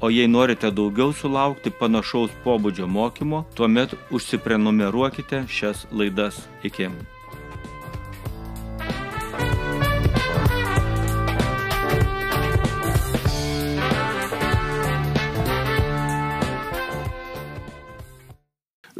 O jei norite daugiau sulaukti panašaus pobūdžio mokymo, tuomet užsiprenumeruokite šias laidas. Iki.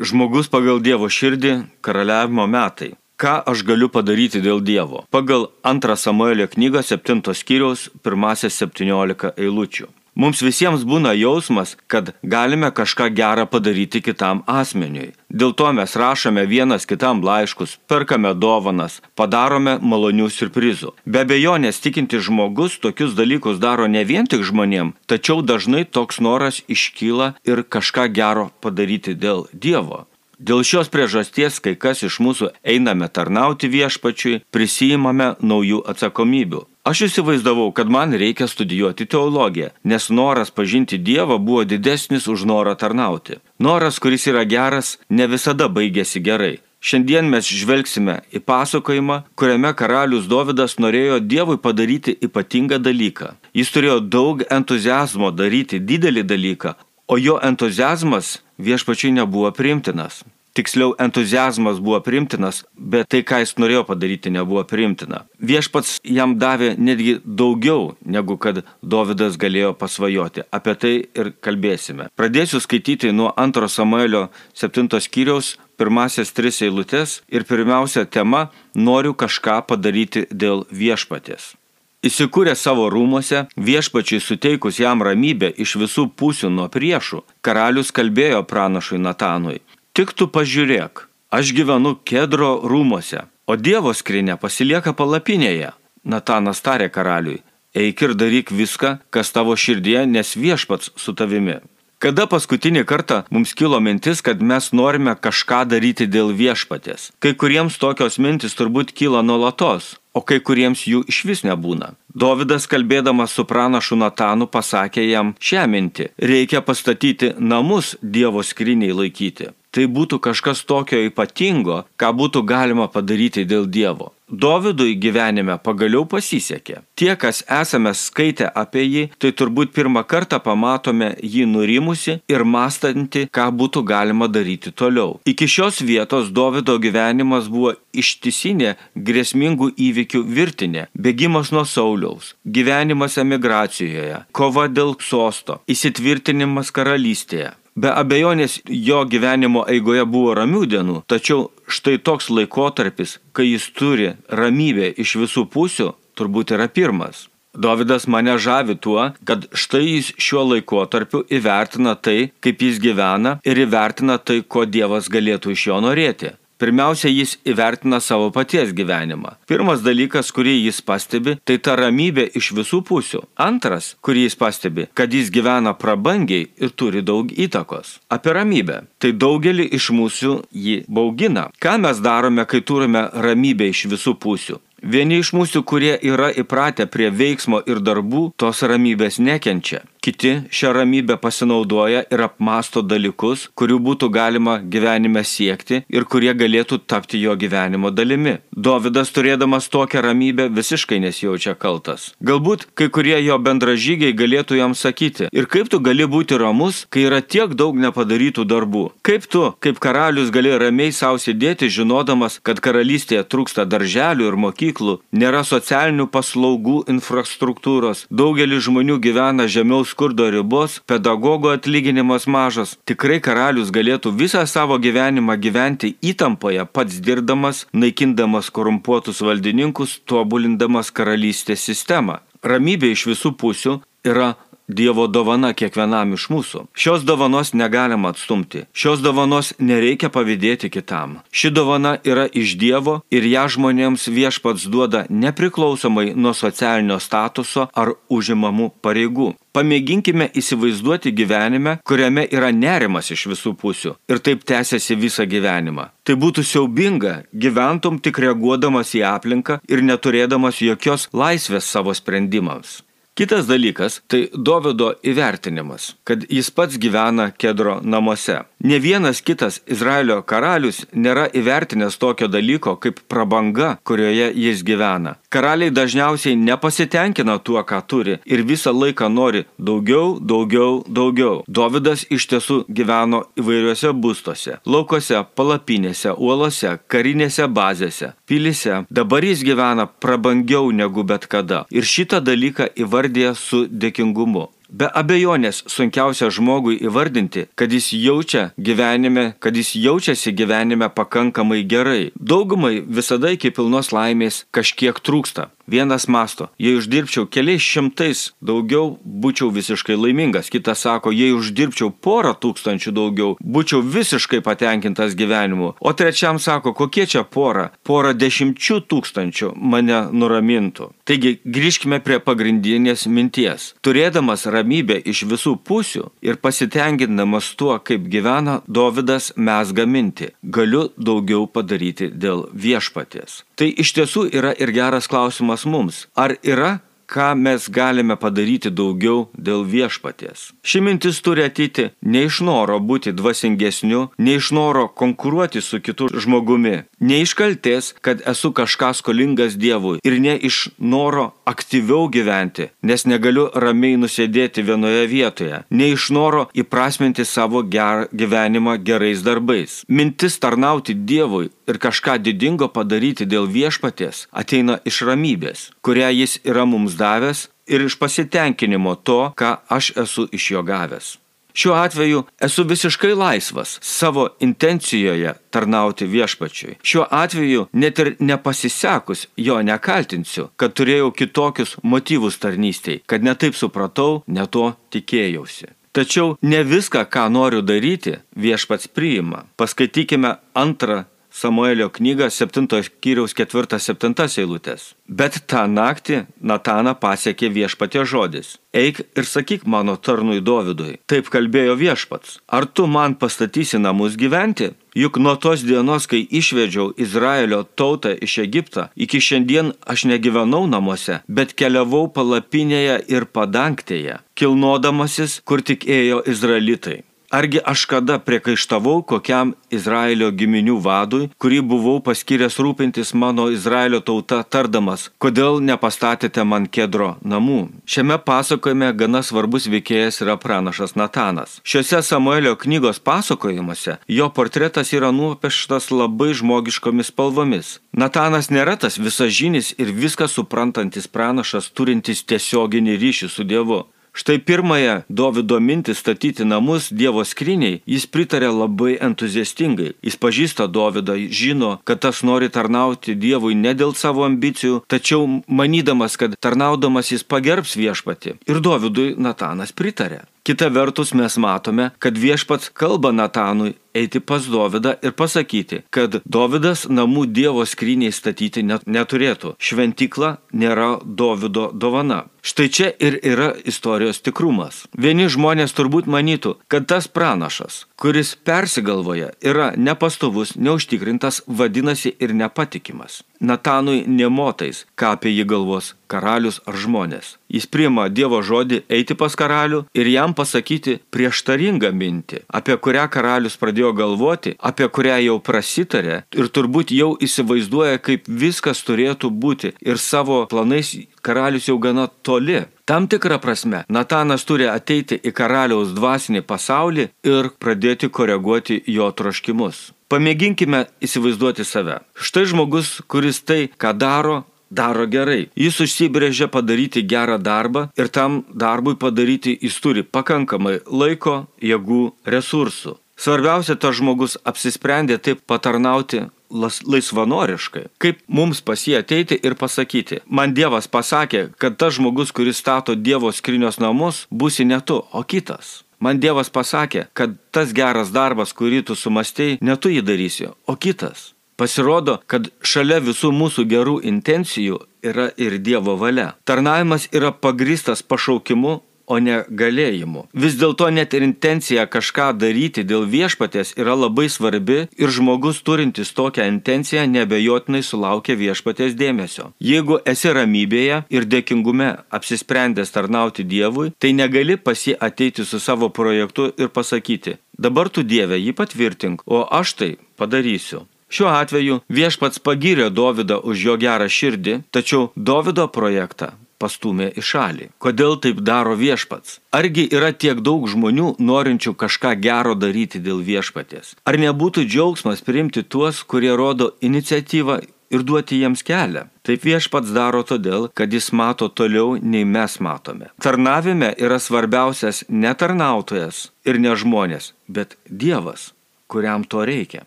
Žmogus pagal Dievo širdį - karaliavimo metai. Ką aš galiu padaryti dėl Dievo? Pagal 2 Samuelio knygą 7 skyriaus pirmasias 17 eilučių. Mums visiems būna jausmas, kad galime kažką gerą padaryti kitam asmeniui. Dėl to mes rašome vienas kitam laiškus, perkame dovanas, padarome malonių surprizų. Be abejonės tikinti žmogus tokius dalykus daro ne vien tik žmonėm, tačiau dažnai toks noras iškyla ir kažką gero padaryti dėl Dievo. Dėl šios priežasties, kai kas iš mūsų einame tarnauti viešpačiui, prisijimame naujų atsakomybių. Aš įsivaizdavau, kad man reikia studijuoti teologiją, nes noras pažinti Dievą buvo didesnis už norą tarnauti. Noras, kuris yra geras, ne visada baigėsi gerai. Šiandien mes žvelgsime į pasakojimą, kuriame karalius Dovydas norėjo Dievui padaryti ypatingą dalyką. Jis turėjo daug entuzijazmo daryti didelį dalyką, o jo entuzijazmas viešpačiai nebuvo priimtinas. Tiksliau, entuzijazmas buvo primtinas, bet tai, ką jis norėjo padaryti, nebuvo primtina. Viešpats jam davė netgi daugiau, negu kad Dovydas galėjo pasvajoti. Apie tai ir kalbėsime. Pradėsiu skaityti nuo 2 Samuelio 7 skyriaus pirmasias tris eilutes ir pirmiausia tema - noriu kažką padaryti dėl viešpatės. Įsikūrę savo rūmose, viešpačiai suteikus jam ramybę iš visų pusių nuo priešų, karalius kalbėjo pranašui Natanui. Tik tu pažiūrėk, aš gyvenu kedro rūmose, o Dievo skrinė pasilieka palapinėje. Natanas tarė karaliui, eik ir daryk viską, kas tavo širdie, nes viešpats su tavimi. Kada paskutinį kartą mums kilo mintis, kad mes norime kažką daryti dėl viešpatės? Kai kuriems tokios mintis turbūt kyla nuolatos, o kai kuriems jų iš vis nebūna. Dovydas kalbėdamas su pranašu Natanu pasakė jam šią mintį - reikia pastatyti namus Dievo skryniai laikyti. Tai būtų kažkas tokio ypatingo, ką būtų galima padaryti dėl Dievo. Dovydui gyvenime pagaliau pasisekė. Tie, kas esame skaitę apie jį, tai turbūt pirmą kartą pamatome jį nurimusi ir mąstantį, ką būtų galima daryti toliau. Iki šios vietos Dovido gyvenimas buvo ištisinė grėsmingų įvykių virtinė - bėgimas nuo Sauliaus, gyvenimas emigracijoje, kova dėl sosto, įsitvirtinimas karalystėje. Be abejonės jo gyvenimo eigoje buvo ramių dienų, tačiau štai toks laikotarpis, kai jis turi ramybę iš visų pusių, turbūt yra pirmas. Davidas mane žavi tuo, kad štai jis šiuo laikotarpiu įvertina tai, kaip jis gyvena ir įvertina tai, ko Dievas galėtų iš jo norėti. Pirmiausia, jis įvertina savo paties gyvenimą. Pirmas dalykas, kurį jis pastebi, tai ta ramybė iš visų pusių. Antras, kurį jis pastebi, kad jis gyvena prabangiai ir turi daug įtakos. Apie ramybę. Tai daugelį iš mūsų jį baugina. Ką mes darome, kai turime ramybę iš visų pusių? Vieni iš mūsų, kurie yra įpratę prie veiksmo ir darbų, tos ramybės nekenčia. Kiti šią ramybę pasinaudoja ir apmasto dalykus, kurių būtų galima gyvenime siekti ir kurie galėtų tapti jo gyvenimo dalimi. Dovydas turėdamas tokią ramybę visiškai nesijaučia kaltas. Galbūt kai kurie jo bendražygiai galėtų jam sakyti, ir kaip tu gali būti ramus, kai yra tiek daug nepadarytų darbų. Kaip tu, kaip karalius, gali ramiai savo sėdėti, žinodamas, kad karalystėje trūksta darželių ir mokyklų, nėra socialinių paslaugų infrastruktūros, daugelis žmonių gyvena žemiau skurdo ribos, pedagogo atlyginimas mažas. Tikrai karalius galėtų visą savo gyvenimą gyventi įtampoje, pats dirbdamas, naikindamas korumpuotus valdininkus, tobulindamas karalystės sistemą. Ramybė iš visų pusių yra Dievo dovana kiekvienam iš mūsų. Šios dovanos negalima atstumti. Šios dovanos nereikia pavydėti kitam. Ši dovana yra iš Dievo ir ją žmonėms viešpats duoda nepriklausomai nuo socialinio statuso ar užimamų pareigų. Pamėginkime įsivaizduoti gyvenime, kuriame yra nerimas iš visų pusių ir taip tęsiasi visą gyvenimą. Tai būtų siaubinga, gyventum tik reaguodamas į aplinką ir neturėdamas jokios laisvės savo sprendimams. Kitas dalykas - tai Dovido įvertinimas, kad jis pats gyvena Kedro namuose. Ne vienas kitas Izraelio karalius nėra įvertinęs tokio dalyko kaip prabanga, kurioje jis gyvena. Karaliai dažniausiai nepasitenkina tuo, ką turi ir visą laiką nori daugiau, daugiau, daugiau. Dovidas iš tiesų gyveno įvairiuose būstuose - laukose, palapinėse, uolose, karinėse bazėse, pilyse. Dabar jis gyvena prabangiau negu bet kada. Ir šitą dalyką įvardė su dėkingumu. Be abejonės sunkiausia žmogui įvardinti, kad jis jaučia gyvenime, kad jis jaučiasi gyvenime pakankamai gerai. Daugumai visada iki pilnos laimės kažkiek trūksta. Vienas masto, jei uždirbčiau keliais šimtais daugiau, būčiau visiškai laimingas. Kitas sako, jei uždirbčiau porą tūkstančių daugiau, būčiau visiškai patenkintas gyvenimu. O trečiam sako, kokie čia pora? Pora dešimčių tūkstančių mane nuramintų. Taigi grįžkime prie pagrindinės minties. Turėdamas ramybę iš visų pusių ir pasitenkindamas tuo, kaip gyvena Dovydas mes gaminti, galiu daugiau padaryti dėl viešpaties. Tai iš tiesų yra ir geras klausimas mums. Ar yra ką mes galime padaryti daugiau dėl viešpaties. Ši mintis turi ateiti ne iš noro būti dvasingesniu, ne iš noro konkuruoti su kitu žmogumi, ne iš kalties, kad esu kažką skolingas Dievui ir ne iš noro aktyviau gyventi, nes negaliu ramiai nusėdėti vienoje vietoje, ne iš noro įprasminti savo ger gyvenimą gerais darbais. Mintis tarnauti Dievui ir kažką didingo padaryti dėl viešpaties ateina iš ramybės, kurią jis yra mums davęs ir iš pasitenkinimo to, ką aš esu iš jo gavęs. Šiuo atveju esu visiškai laisvas savo intencijoje tarnauti viešpačiui. Šiuo atveju net ir nepasisekus jo nekaltinsiu, kad turėjau kitokius motyvus tarnystėj, kad netaip supratau, ne to tikėjausi. Tačiau ne viską, ką noriu daryti, viešpats priima. Paskaitykime antrą Samuelio knygą 7 skyriaus 4-7 eilutės. Bet tą naktį Nataną pasiekė viešpatė žodis. Eik ir sakyk mano tarnui Dovydui. Taip kalbėjo viešpats. Ar tu man pastatysi namus gyventi? Juk nuo tos dienos, kai išvedžiau Izraelio tautą iš Egipto, iki šiandien aš negyvenau namuose, bet keliavau palapinėje ir padangtėje, kilnodamasis, kur tik ėjo izraelitai. Argi aš kada priekaištavau kokiam Izraelio giminių vadui, kurį buvau paskyręs rūpintis mano Izraelio tauta tardamas, kodėl nepastatėte man kedro namų? Šiame pasakojime gana svarbus veikėjas yra pranašas Natanas. Šiuose Samuelio knygos pasakojimuose jo portretas yra nupieštas labai žmogiškomis spalvomis. Natanas nėra tas visažinis ir viską suprantantis pranašas turintis tiesioginį ryšį su Dievu. Štai pirmąją Dovido mintį statyti namus Dievo skryniai jis pritarė labai entuziastingai. Jis pažįsta Dovydą, žino, kad tas nori tarnauti Dievui ne dėl savo ambicijų, tačiau manydamas, kad tarnaudamas jis pagerbs viešpati. Ir Dovydui Natanas pritarė. Kita vertus mes matome, kad viešpats kalba Natanui eiti pas Dovydą ir pasakyti, kad Dovydas namų Dievo skryniai statyti net, neturėtų. Šventykla nėra Dovydo dovana. Štai čia ir yra istorijos tikrumas. Vieni žmonės turbūt manytų, kad tas pranašas, kuris persigalvoja, yra nepastovus, neužtikrintas, vadinasi ir nepatikimas. Natanui nemotais, ką apie jį galvos karalius ar žmonės. Jis priima Dievo žodį eiti pas karalių ir jam pasakyti prieštaringą mintį, apie kurią karalius pradėjo galvoti, apie kurią jau prasitarė ir turbūt jau įsivaizduoja, kaip viskas turėtų būti ir savo planais karalius jau gana toli. Tam tikrą prasme, Natanas turi ateiti į karaliaus dvasinį pasaulį ir pradėti koreguoti jo troškimus. Pamėginkime įsivaizduoti save. Štai žmogus, kuris tai, ką daro, daro gerai. Jis užsibrėžia padaryti gerą darbą ir tam darbui padaryti jis turi pakankamai laiko, jėgų, resursų. Svarbiausia, tas žmogus apsisprendė taip patarnauti laisvanoriškai. Kaip mums pas jį ateiti ir pasakyti, man Dievas pasakė, kad tas žmogus, kuris stato Dievo skrinios namus, būsi ne tu, o kitas. Man Dievas pasakė, kad tas geras darbas, kurį tu sumastėjai, ne tu jį darysi, o kitas. Pasirodo, kad šalia visų mūsų gerų intencijų yra ir Dievo valia. Tarnavimas yra pagristas pašaukimu, o ne galėjimu. Vis dėlto net ir intencija kažką daryti dėl viešpatės yra labai svarbi ir žmogus turintis tokią intenciją nebejotinai sulaukia viešpatės dėmesio. Jeigu esi ramybėje ir dėkingume apsisprendęs tarnauti Dievui, tai negali pasi ateiti su savo projektu ir pasakyti, dabar tu Dieve jį patvirtink, o aš tai padarysiu. Šiuo atveju viešpats pagyrė Dovydą už jo gerą širdį, tačiau Dovydo projektą pastumė į šalį. Kodėl taip daro viešpats? Argi yra tiek daug žmonių norinčių kažką gero daryti dėl viešpatės? Ar nebūtų džiaugsmas priimti tuos, kurie rodo iniciatyvą ir duoti jiems kelią? Taip viešpats daro todėl, kad jis mato toliau nei mes matome. Tarnavime yra svarbiausias ne tarnautojas ir ne žmonės, bet Dievas, kuriam to reikia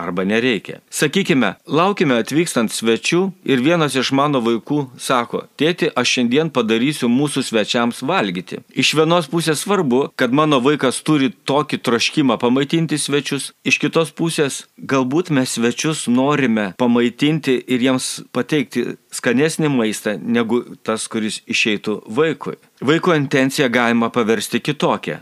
arba nereikia. Sakykime, laukime atvykstant svečių ir vienas iš mano vaikų sako, tėti, aš šiandien padarysiu mūsų svečiams valgyti. Iš vienos pusės svarbu, kad mano vaikas turi tokį troškimą pamaitinti svečius, iš kitos pusės galbūt mes svečius norime pamaitinti ir jiems pateikti skanesnį maistą negu tas, kuris išeitų vaikui. Vaiko intenciją galima paversti kitokią.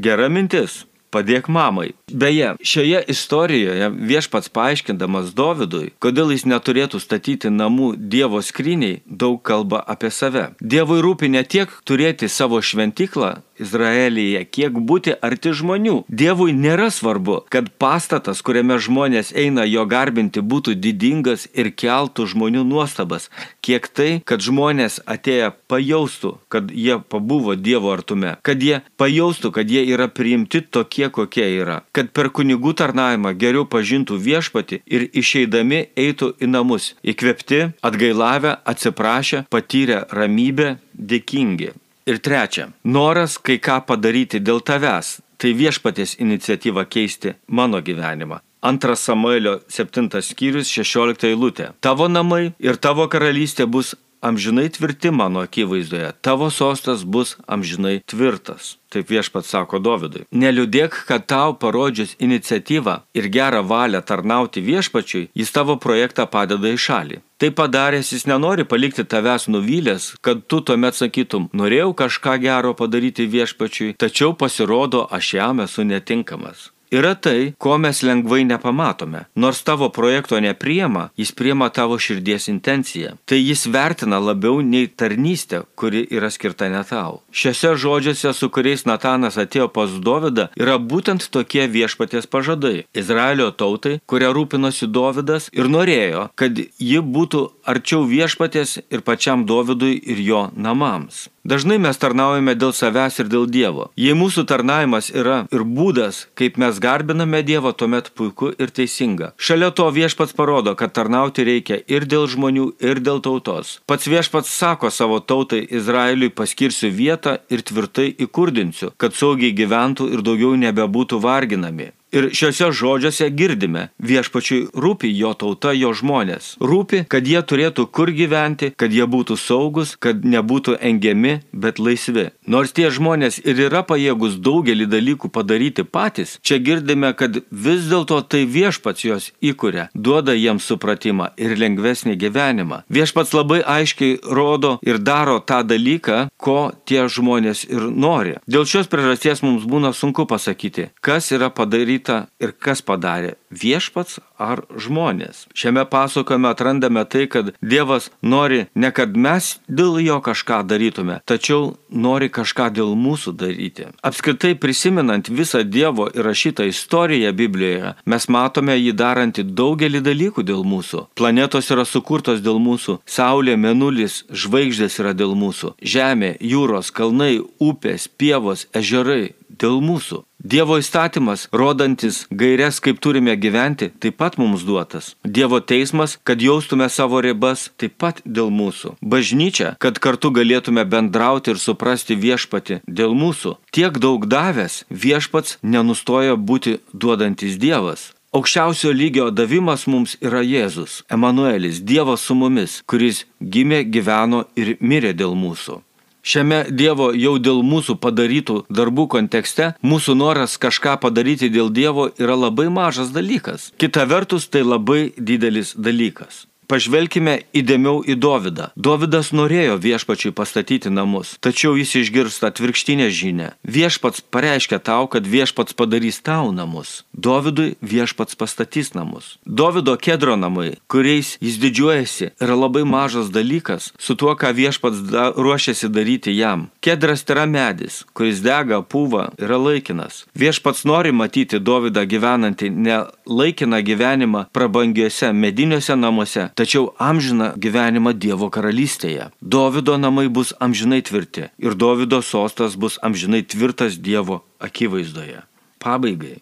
Gera mintis padėk mamai. Beje, šioje istorijoje viešpats paaiškindamas Dovydui, kodėl jis neturėtų statyti namų Dievo skryniai, daug kalba apie save. Dievui rūpi ne tiek turėti savo šventiklą, Izraelyje, kiek būti arti žmonių. Dievui nėra svarbu, kad pastatas, kuriame žmonės eina jo garbinti, būtų didingas ir keltų žmonių nuostabas, kiek tai, kad žmonės atėję pajaustų, kad jie pabuvo Dievo artume, kad jie pajaustų, kad jie yra priimti tokie, kokie yra, kad per kunigų tarnavimą geriau pažintų viešpati ir išeidami eitų į namus, įkvepti, atgailavę, atsiprašę, patyrę ramybę, dėkingi. Ir trečia, noras kai ką padaryti dėl tavęs, tai viešpatės iniciatyva keisti mano gyvenimą. Antras Samuelio 7 skyrius 16 eilutė. Tavo namai ir tavo karalystė bus amžinai tvirti mano akivaizdoje, tavo sostas bus amžinai tvirtas. Taip viešpats sako Dovydui. Neliūdėk, kad tau parodžius iniciatyvą ir gerą valią tarnauti viešpačiui, jis tavo projektą padeda į šalį. Tai padaręs jis nenori palikti tavęs nuvylęs, kad tu tuomet sakytum, norėjau kažką gero padaryti viešpačiui, tačiau pasirodo, aš jam esu netinkamas yra tai, ko mes lengvai nepamatome. Nors tavo projekto nepriema, jis priema tavo širdies intenciją. Tai jis vertina labiau nei tarnystę, kuri yra skirta ne tau. Šiuose žodžiuose, su kuriais Natanas atėjo pas Dovydą, yra būtent tokie viešpaties pažadai. Izraelio tautai, kuria rūpinosi Dovydas ir norėjo, kad ji būtų arčiau viešpaties ir pačiam Dovydui ir jo namams. Dažnai mes tarnaujame dėl savęs ir dėl Dievo. Jei mūsų tarnavimas yra ir būdas, kaip mes garbiname Dievą, tuomet puiku ir teisinga. Šalia to viešpats parodo, kad tarnauti reikia ir dėl žmonių, ir dėl tautos. Pats viešpats sako savo tautai Izraeliui paskirsiu vietą ir tvirtai įkurdinsiu, kad saugiai gyventų ir daugiau nebebūtų varginami. Ir šiuose žodžiuose girdime, viešpačiui rūpi jo tauta, jo žmonės. Rūpi, kad jie turėtų kur gyventi, kad jie būtų saugus, kad nebūtų engiami, bet laisvi. Nors tie žmonės ir yra pajėgus daugelį dalykų padaryti patys, čia girdime, kad vis dėlto tai viešpats juos įkuria, duoda jiems supratimą ir lengvesnį gyvenimą. Viešpats labai aiškiai rodo ir daro tą dalyką, ko tie žmonės ir nori. Dėl šios priežasties mums būna sunku pasakyti, kas yra padaryta padaryta ir kas padarė - viešpats ar žmonės. Šiame pasakojime atrandame tai, kad Dievas nori ne kad mes dėl jo kažką darytume, tačiau nori kažką dėl mūsų daryti. Apskritai prisimenant visą Dievo įrašytą istoriją Biblijoje, mes matome jį darantį daugelį dalykų dėl mūsų. Planetos yra sukurtos dėl mūsų, Saulė, Menulis, žvaigždės yra dėl mūsų, Žemė, jūros, kalnai, upės, pievos, ežerai dėl mūsų. Dievo įstatymas, rodantis gairias, kaip turime gyventi, taip pat mums duotas. Dievo teismas, kad jaustume savo ribas, taip pat dėl mūsų. Bažnyčia, kad kartu galėtume bendrauti ir suprasti viešpati dėl mūsų. Tiek daug davęs, viešpats nenustoja būti duodantis Dievas. Aukščiausio lygio davimas mums yra Jėzus, Emanuelis, Dievas su mumis, kuris gimė, gyveno ir mirė dėl mūsų. Šiame Dievo jau dėl mūsų padarytų darbų kontekste mūsų noras kažką padaryti dėl Dievo yra labai mažas dalykas. Kita vertus, tai labai didelis dalykas. Pažvelkime įdėmiau į Dovydą. Dovydas norėjo viešpačiui pastatyti namus, tačiau jis išgirsta atvirkštinę žinę. Viešpats pareiškia tau, kad viešpats padarys tau namus. Dovydui viešpats pastatys namus. Dovido kedro namai, kuriais jis didžiuojasi, yra labai mažas dalykas su tuo, ką viešpats da, ruošiasi daryti jam. Kedras tai yra medis, kuris dega, pūva, yra laikinas. Viešpats nori matyti Dovydą gyvenantį ne laikiną gyvenimą prabangiuose mediniuose namuose, tačiau amžiną gyvenimą Dievo karalystėje. Dovido namai bus amžinai tvirti ir Dovido sostas bus amžinai tvirtas Dievo akivaizdoje. Pabaigai.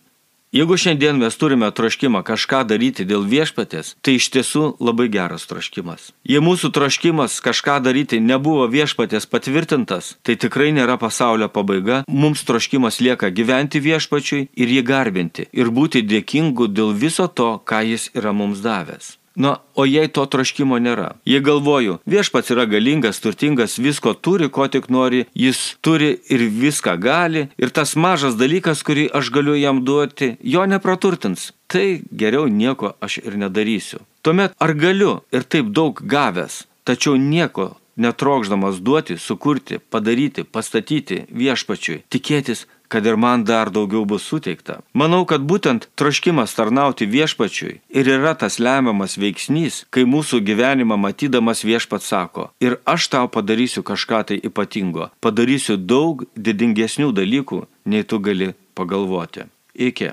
Jeigu šiandien mes turime troškimą kažką daryti dėl viešpatės, tai iš tiesų labai geras troškimas. Jei mūsų troškimas kažką daryti nebuvo viešpatės patvirtintas, tai tikrai nėra pasaulio pabaiga, mums troškimas lieka gyventi viešpačiui ir jį garbinti ir būti dėkingu dėl viso to, ką jis yra mums davęs. Na, o jei to troškimo nėra? Jei galvoju, viešpats yra galingas, turtingas, visko turi, ko tik nori, jis turi ir viską gali, ir tas mažas dalykas, kurį aš galiu jam duoti, jo nepraturtins, tai geriau nieko aš ir nedarysiu. Tuomet ar galiu ir taip daug gavęs, tačiau nieko netrokšdamas duoti, sukurti, padaryti, pastatyti viešpačiui, tikėtis, kad ir man dar daugiau bus suteikta. Manau, kad būtent troškimas tarnauti viešpačiui ir yra tas lemiamas veiksnys, kai mūsų gyvenimą matydamas viešpats sako, ir aš tau padarysiu kažką tai ypatingo, padarysiu daug didingesnių dalykų, nei tu gali pagalvoti. Iki.